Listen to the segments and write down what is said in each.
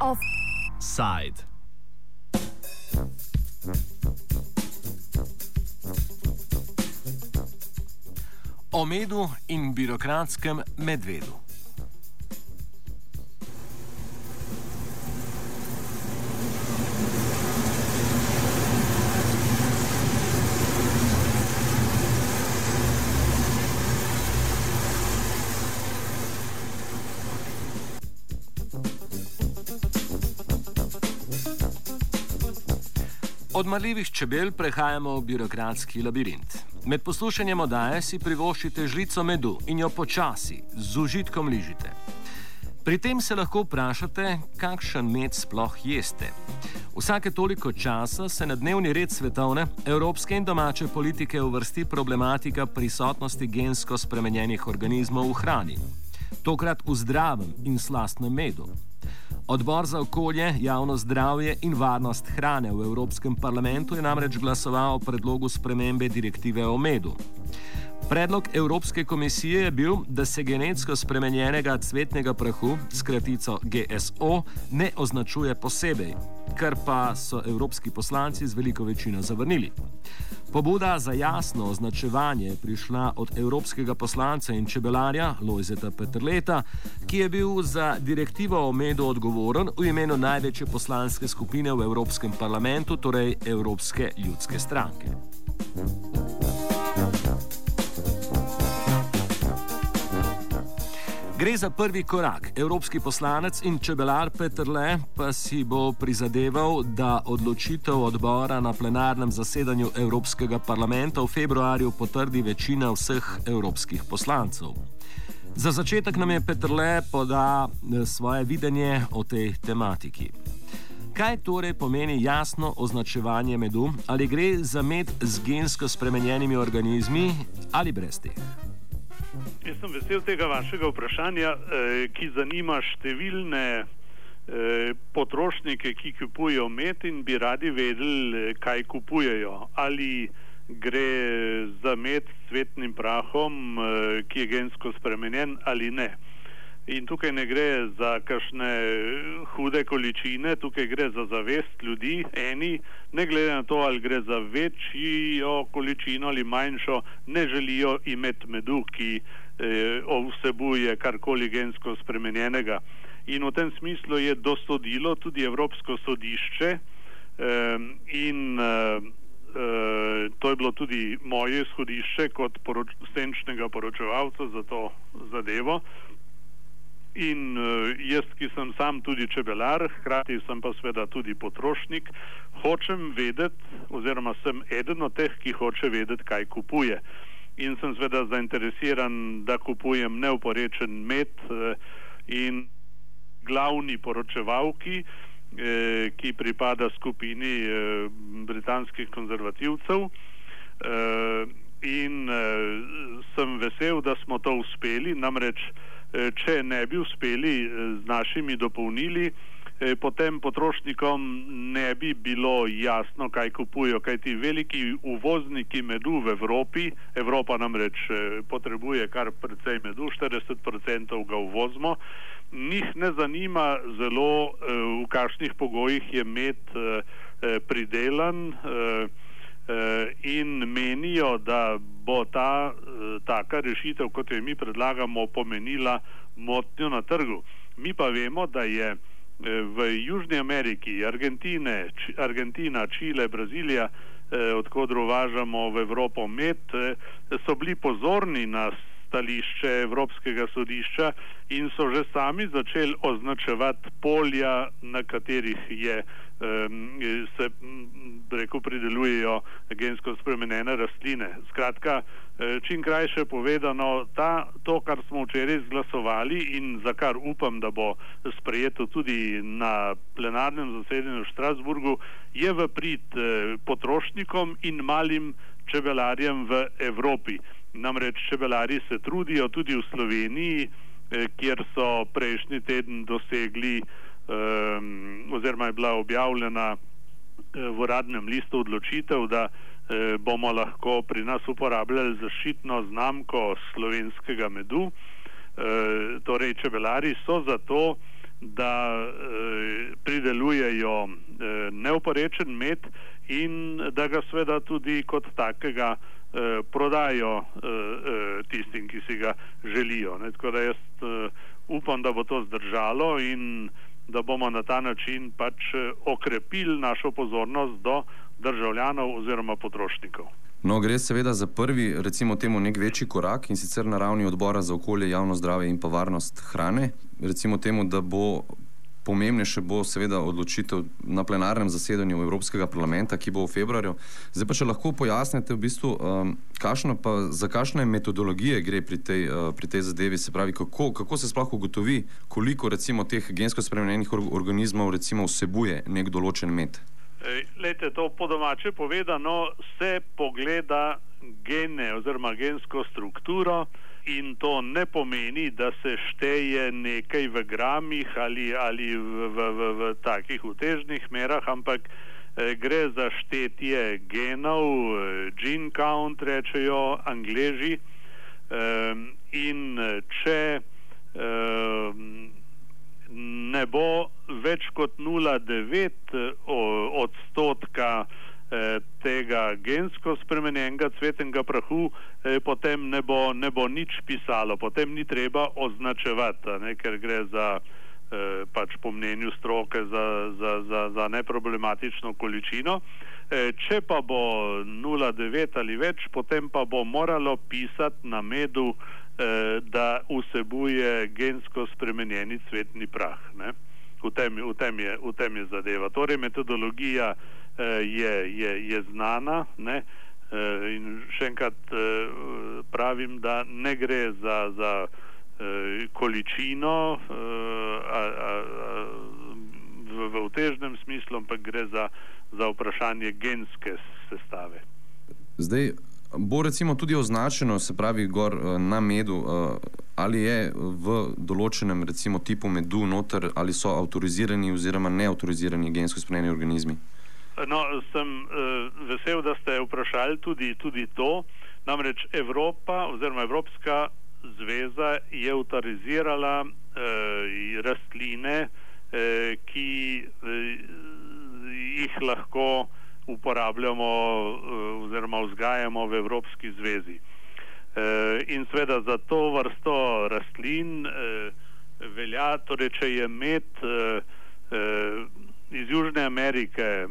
Offside. O medu in birokratskem medvedu. Od maljivih čebel prehajamo v birokratski labirint. Med poslušanjem odaje si privoščite žlico medu in jo počasi, z užitkom ližite. Pri tem se lahko vprašate, kakšen med sploh jeste. Vsake toliko časa se na dnevni red svetovne, evropske in domače politike uvrsti problematika prisotnosti gensko spremenjenih organizmov v hrani. Tokrat v zdravem in slastnem medu. Odbor za okolje, javno zdravje in varnost hrane v Evropskem parlamentu je namreč glasoval o predlogu spremembe direktive o medu. Predlog Evropske komisije je bil, da se genetsko spremenjenega cvetnega prahu, skratico GSO, ne označuje posebej, kar pa so evropski poslanci z veliko večino zavrnili. Pobuda za jasno označevanje je prišla od evropskega poslanca in čebelarja Lojzeta Petrleta, ki je bil za direktivo o medu odgovoren v imenu največje poslanske skupine v Evropskem parlamentu, torej Evropske ljudske stranke. Gre za prvi korak. Evropski poslanec in čebelar Petr Le pa si bo prizadeval, da odločitev odbora na plenarnem zasedanju Evropskega parlamenta v februarju potrdi večina vseh evropskih poslancev. Za začetek nam je Petr Le poda eh, svoje videnje o tej tematiki. Kaj torej pomeni jasno označevanje medu? Ali gre za med z gensko spremenjenimi organizmi ali brez teh? Sem vesel tega vašega vprašanja, eh, ki zanima številne eh, potrošnike, ki kupujejo med in bi radi vedeli, eh, kaj kupujejo. Ali gre za med s cvetnim prahom, ki je gensko spremenjen ali ne. In tukaj ne gre za kakšne hude količine, tukaj gre za zavest ljudi. Eni, ne glede na to, ali gre za večjo količino ali manjšo, ne želijo imeti medu, ki eh, vsebuje karkoli gensko spremenjenega. In v tem smislu je dosodilo tudi Evropsko sodišče eh, in eh, eh, to je bilo tudi moje izhodišče kot poroč senčnega poročevalca za to zadevo. In uh, jaz, ki sem sam tudi čebelar, hkrati sem pa seveda tudi potrošnik, hočem vedeti, oziroma sem eden od teh, ki hoče vedeti, kaj kupuje. In sem seveda zainteresiran, da kupujem neuporečen med uh, in glavni poročevalki, uh, ki pripada skupini uh, britanskih konzervativcev. In sem vesel, da smo to uspeli, namreč Eh, če ne bi uspeli eh, z našimi dopolnili, eh, potem potrošnikom ne bi bilo jasno, kaj kupujo, kaj ti veliki uvozniki medu v Evropi, Evropa namreč potrebuje kar precej medu, 40% ga uvozimo, njih ne zanima zelo, v kakšnih pogojih je med pridelan. Eh, in menijo, da bo ta eh, taka rešitev, kot jo mi predlagamo, pomenila motnjo na trgu. Mi pa vemo, da je eh, v Južni Ameriki, Argentine, Argentina, Čile, Brazilija, odkudro uvažamo v Evropo med, so bili pozorni na stališče Evropskega sodišča in so že sami začeli označevati polja, na katerih je, se rekel, pridelujejo gensko spremenjene rastline. Skratka, e, čim krajše povedano, ta, to, kar smo včeraj izglasovali in za kar upam, da bo sprejeto tudi na plenarnem zasedanju v Štrasburgu, je v prid e, potrošnikom in malim čebelarjem v Evropi. Namreč čebelari se trudijo tudi v Sloveniji, eh, kjer so prejšnji teden dosegli um, oziroma je bila objavljena eh, v uradnem listu odločitev, da eh, bomo lahko pri nas uporabljali zaščitno znamko slovenskega medu. Torej, čebelari so zato, da pridelujejo neoporečen med in da ga seveda tudi kot takega prodajo tistim, ki si ga želijo. Ne? Tako da jaz upam, da bo to zdržalo in da bomo na ta način pač okrepili našo pozornost do državljanov oziroma potrošnikov. No, gre seveda za prvi, recimo temu, nek večji korak in sicer na ravni odbora za okolje, javno zdravje in pa varnost hrane. Recimo temu, da bo pomembnejše bo seveda odločitev na plenarnem zasedanju Evropskega parlamenta, ki bo v februarju. Zdaj pa če lahko pojasnite v bistvu, um, pa, za kakšne metodologije gre pri tej, uh, pri tej zadevi, se pravi, kako, kako se sploh ugotovi, koliko recimo teh gensko spremenjenih organizmov recimo vsebuje nek določen med. Lejte, to po domače povedano se pogleda gene oziroma gensko strukturo in to ne pomeni, da se šteje nekaj v gramih ali, ali v, v, v, v takih utežnih merah, ampak eh, gre za štetje genov, eh, gene count rečejo angleži. Eh, in če ne bo več kot 0,9 eh, odstotka tega gensko spremenjenega cvetnega prahu, eh, potem ne bo, ne bo nič pisalo, potem ni treba označevati, ne, ker gre za pač po mnenju stroke za, za, za, za neproblematično količino. Če pa bo 0,9 ali več, potem pa bo moralo pisati na medu Eh, da vsebuje gensko spremenjeni cvetni prah. V tem, v, tem je, v tem je zadeva. Torej, metodologija eh, je, je, je znana ne? Eh, in še enkrat pravim, da ne gre za, za količino a, a, a, v, v utežnem smislu, ampak gre za, za vprašanje genske sestave. Zdaj, bo recimo tudi označeno, se pravi, gor eh, na medu, eh, ali je v določenem recimo tipu medu noter, ali so avtorizirani oziroma neautorizirani gensko spremenjeni organizmi? No, sem uh, vesel, da ste vprašali tudi, tudi to. Namreč Evropa oziroma Evropska zveza je avtorizirala uh, rastline, uh, ki uh, jih lahko uh, uporabljamo eh, oziroma vzgajamo v Evropski zvezi. Eh, in seveda za to vrsto rastlin eh, velja, torej če je med iz Južne Amerike,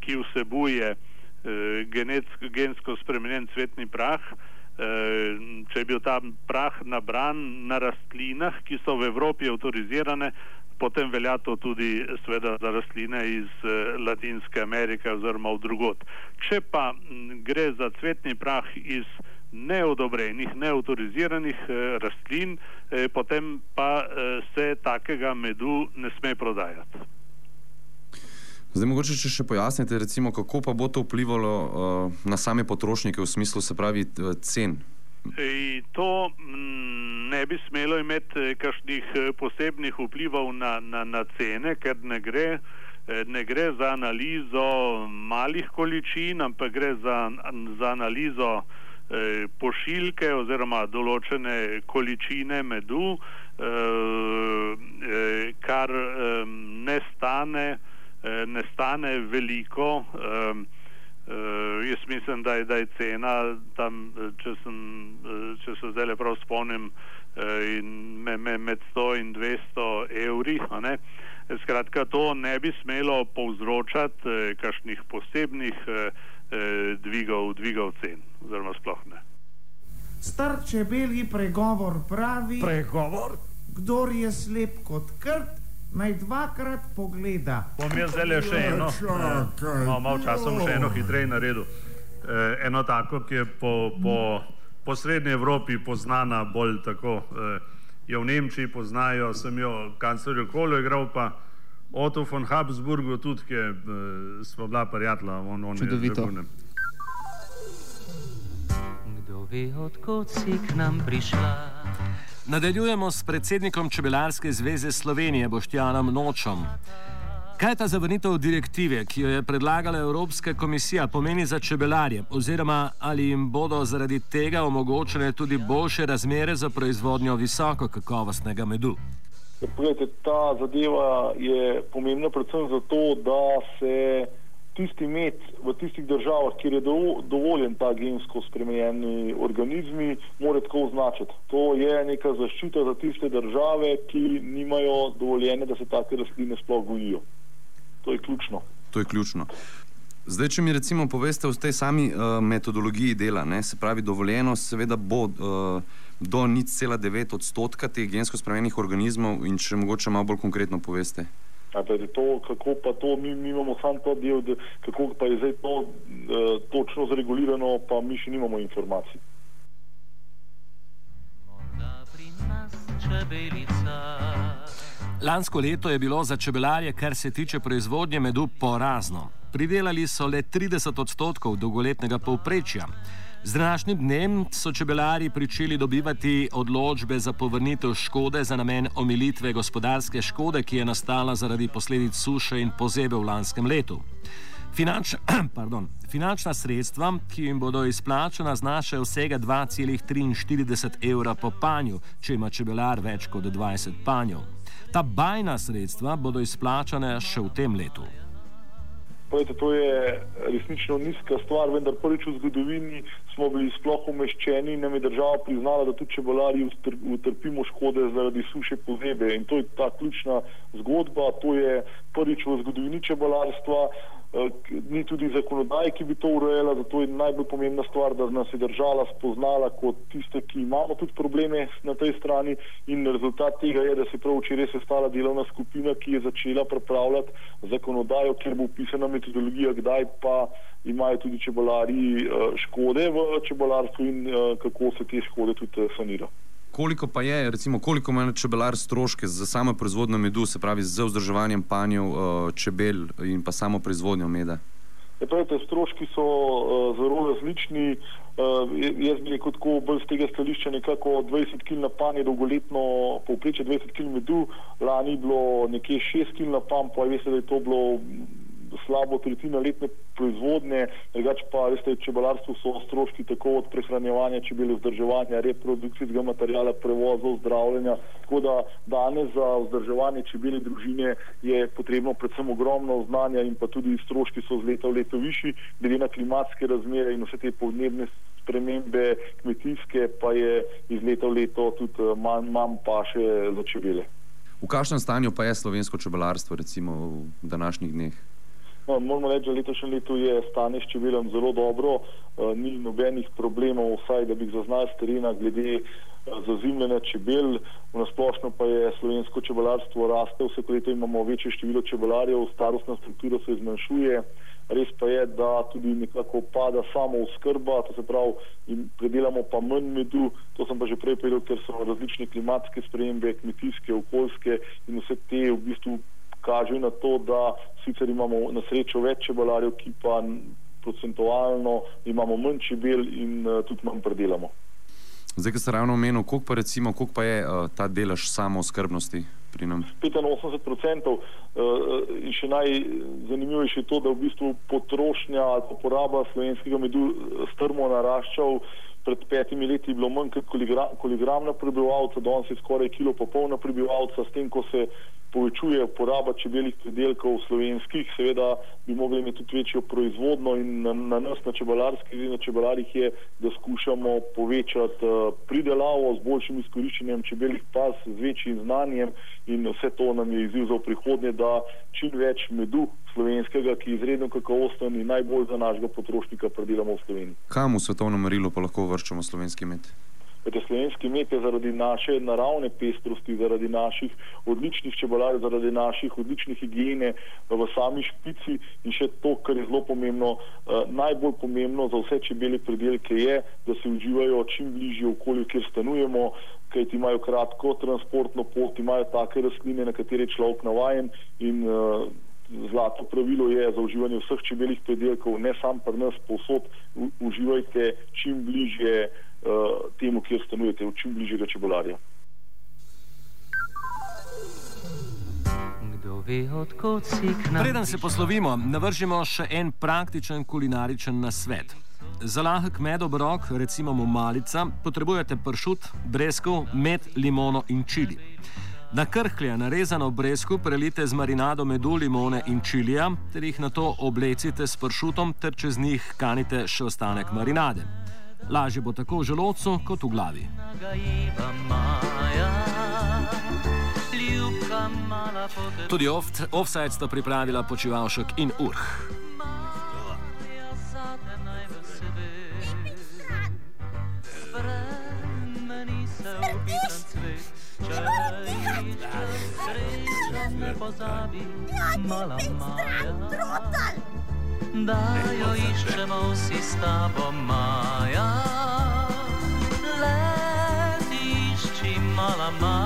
ki vsebuje genetsko, gensko spremenjen cvetni prah, če je bil ta prah nabran na rastlinah, ki so v Evropi avtorizirane, potem velja to tudi sveda za rastline iz eh, Latinske Amerike oziroma v drugot. Če pa gre za cvetni prah iz neodobrenih, neautoriziranih eh, rastlin, eh, potem pa se takega medu ne sme prodajati. Zdaj, mogoče če še pojasnite, recimo, kako pa bo to vplivalo uh, na same potrošnike v smislu, se pravi, cen? Ej, to mm, ne bi smelo imeti eh, kakšnih eh, posebnih vplivov na, na, na cene, ker ne gre, eh, ne gre za analizo malih količin, ampak gre za, za analizo eh, pošiljke oziroma določene količine medu, eh, kar eh, ne, stane, eh, ne stane veliko. Eh, Uh, jaz mislim, da je, da je cena tam, če, sem, če se zdaj prav spomnim, me, me, med 100 in 200 evri. Skratka, to ne bi smelo povzročati kakšnih posebnih dvigov, dvigov cen, oziroma sploh ne. Star čebelji pregovor pravi: Pregovor? Kdor je slep kot krt, naj dvakrat pogleda. Bom jaz zdaj še eno, no, malo časa bom še eno hitreje naredil. Eh, eno tako, ki je po, po, po srednji Evropi poznana bolj tako. Eh, jo v Nemčiji poznajo, sem jo kanclerju Kolo igral, pa Otto von Habsburgu tudi, ki je eh, smo bila prijatelja. On, on Čudovito. Kdo ve, odkot si k nam prišla? Nadaljujemo s predsednikom Čebelarske zveze Slovenije Boštjanom Nočom. Kaj ta zavrnitev direktive, ki jo je predlagala Evropska komisija, pomeni za čebelarje, oziroma ali jim bodo zaradi tega omogočene tudi boljše razmere za proizvodnjo visoko kakovostnega medu? Poglejte, ta zadeva je pomembna predvsem zato, da se tisti med v tistih državah, kjer je dovoljen ta gensko spremenjeni organizmi, mora tako označiti. To je neka zaščita za tiste države, ki nimajo dovoljenja, da se take rastline sploh gojijo. To je ključno. To je ključno. Zdaj, če mi recimo poveste o tej sami uh, metodologiji dela, ne, se pravi, dovoljeno seveda bo uh, do nič cela devet odstotka teh gensko spremenjenih organizmov in če mogoče malo bolj konkretno poveste. Torej to, kako pa to, mi, mi imamo sam to del, da, kako pa je zdaj to uh, točno zregulirano, pa mi še nimamo informacij. Lansko leto je bilo za čebelarje, kar se tiče proizvodnje medu, porazno. Pridelali so le 30 odstotkov dolgoletnega povprečja. Z današnjim dnem so čebelari pričeli dobivati odločbe za povrnitev škode za namen omilitve gospodarske škode, ki je nastala zaradi posledic suše in pozebe v lanskem letu. Finanč, pardon, finančna sredstva, ki jim bodo izplačena, znašajo vsega 2,43 evra po panju, če ima čebelar več kot 20 panjev. Ta bajna sredstva bodo izplačane še v tem letu. Povejte, to je resnično nizka stvar, vendar prvič v zgodovini smo bili sploh umeščeni in nam je država priznala, da tudi čebelari utrpimo škode zaradi suše pozebe. In to je ta ključna zgodba, to je prvič v zgodovini čebelarstva. Eh, ni tudi zakonodaj, ki bi to urejala, zato je najbolj pomembna stvar, da nas je država spoznala kot tiste, ki imamo tudi probleme na tej strani in rezultat tega je, da se prav včeraj sestala delovna skupina, ki je začela pripravljati zakonodajo, kjer bo upisana metodologija, kdaj pa imajo tudi čebelari eh, škode v čebelarstvu in eh, kako se te škode tudi sanirajo. Koliko pa je, recimo, koliko ima čebelar stroške za samo proizvodnjo medu, se pravi z vzdrževanjem panjev, eh, čebel in pa samo proizvodnjo meda? Ja, te stroški so uh, zelo različni. Uh, jaz bi rekel tako bolj z tega stališča nekako 20 kg na pan je dolgoletno povprečje 20 kg medu, lani je bilo nekje 6 kg na pan, pa veste, da je to bilo slabo tretjina letne proizvodnje, drugače pa veste, čebelarstvo so stroški tako od prehranjevanja čebele, vzdrževanja, reprodukcijskega materijala, prevozov, zdravljenja. Tako da danes za vzdrževanje čebele družine je potrebno predvsem ogromno znanja in pa tudi stroški so z leta v leto višji, glede na klimatske razmere in vse te podnebne spremembe kmetijske pa je iz leta v leto tudi eh, manj, manj paše za čebele. V kakšnem stanju pa je slovensko čebelarstvo recimo v današnjih dneh? No, moramo reči, da letošnje leto je stanje s čebelom zelo dobro, uh, ni nobenih problemov, vsaj da bi jih zaznali z terena glede uh, zazimljanja čebel. V nasplošno pa je slovensko čebelarstvo raste, vse leto imamo večje število čebelarjev, starostna struktura se zmanjšuje. Res pa je, da tudi nekako pada samo oskrba, to se pravi, predelamo pa manj medu, to sem pa že prej povedal, ker so različne klimatske spremembe, kmetijske, okoljske in vse te v bistvu kaže na to, da sicer imamo na srečo več čebelarjev, ki pa procentualno imamo manj čebel in uh, tudi manj predelamo. Zdaj, ki ste ravno omenili, koliko pa, recimo, koliko pa je uh, ta delež samo skrbnosti pri nam? 85 odstotkov uh, in še najzanimivejše je to, da v bistvu potrošnja ali poraba slovenskega medu strmo naraščal. Pred petimi leti je bilo manj kot koligram na prebivalca, danes je skoraj kilo pa pol na prebivalca, s tem, ko se povečuje poraba čebeljih predelkov slovenskih, seveda bi mogli imeti tudi večjo proizvodno in na, na nas, na čebelarskih in na čebelarjih je, da skušamo povečati uh, pridelavo z boljšim izkoriščenjem čebeljih pas, z večjim znanjem in vse to nam je izziv za prihodnje, da čim več medu slovenskega, ki je izredno kakovosten in najbolj za našega potrošnika predelamo v Sloveniji. Kam v svetovnem merilu pa lahko vrščamo slovenski med? Kajte, slovenski med je zaradi naše naravne pestrosti, zaradi naših odličnih čebelarjev, zaradi naših odličnih higiene v sami špici in še to, kar je zelo pomembno, eh, najbolj pomembno za vse čebele predelke je, da se uživajo čim bližje okolju, kjer stanujemo, kajti imajo kratko transportno pot, imajo take rastline, na katere je človek navajen in uh, Zlato pravilo je za uživanje vseh čebeljih predelkov, ne samo pri nas, povsod uživajte čim bližje uh, temu, kjer stanujete, v čim bližjega čebelarja. Preden se poslovimo, navržimo še en praktičen kulinaričen nasvet. Za lahek medobrok, recimo malica, potrebujete pršut, breskov, med, limono in čili. Na krhlje narezano brezku prelite z marinado medu, limone in čilija, ter jih na to oblecite s pršutom, ter čez njih kanite še ostanek marinade. Lažje bo tako v želodcu kot v glavi. Tudi oft, offside sta pripravila počivalšek in urh. Pozabi, mala Maja. Da jo iščemo vsi s tabo, Maja. Letišči, mala Maja.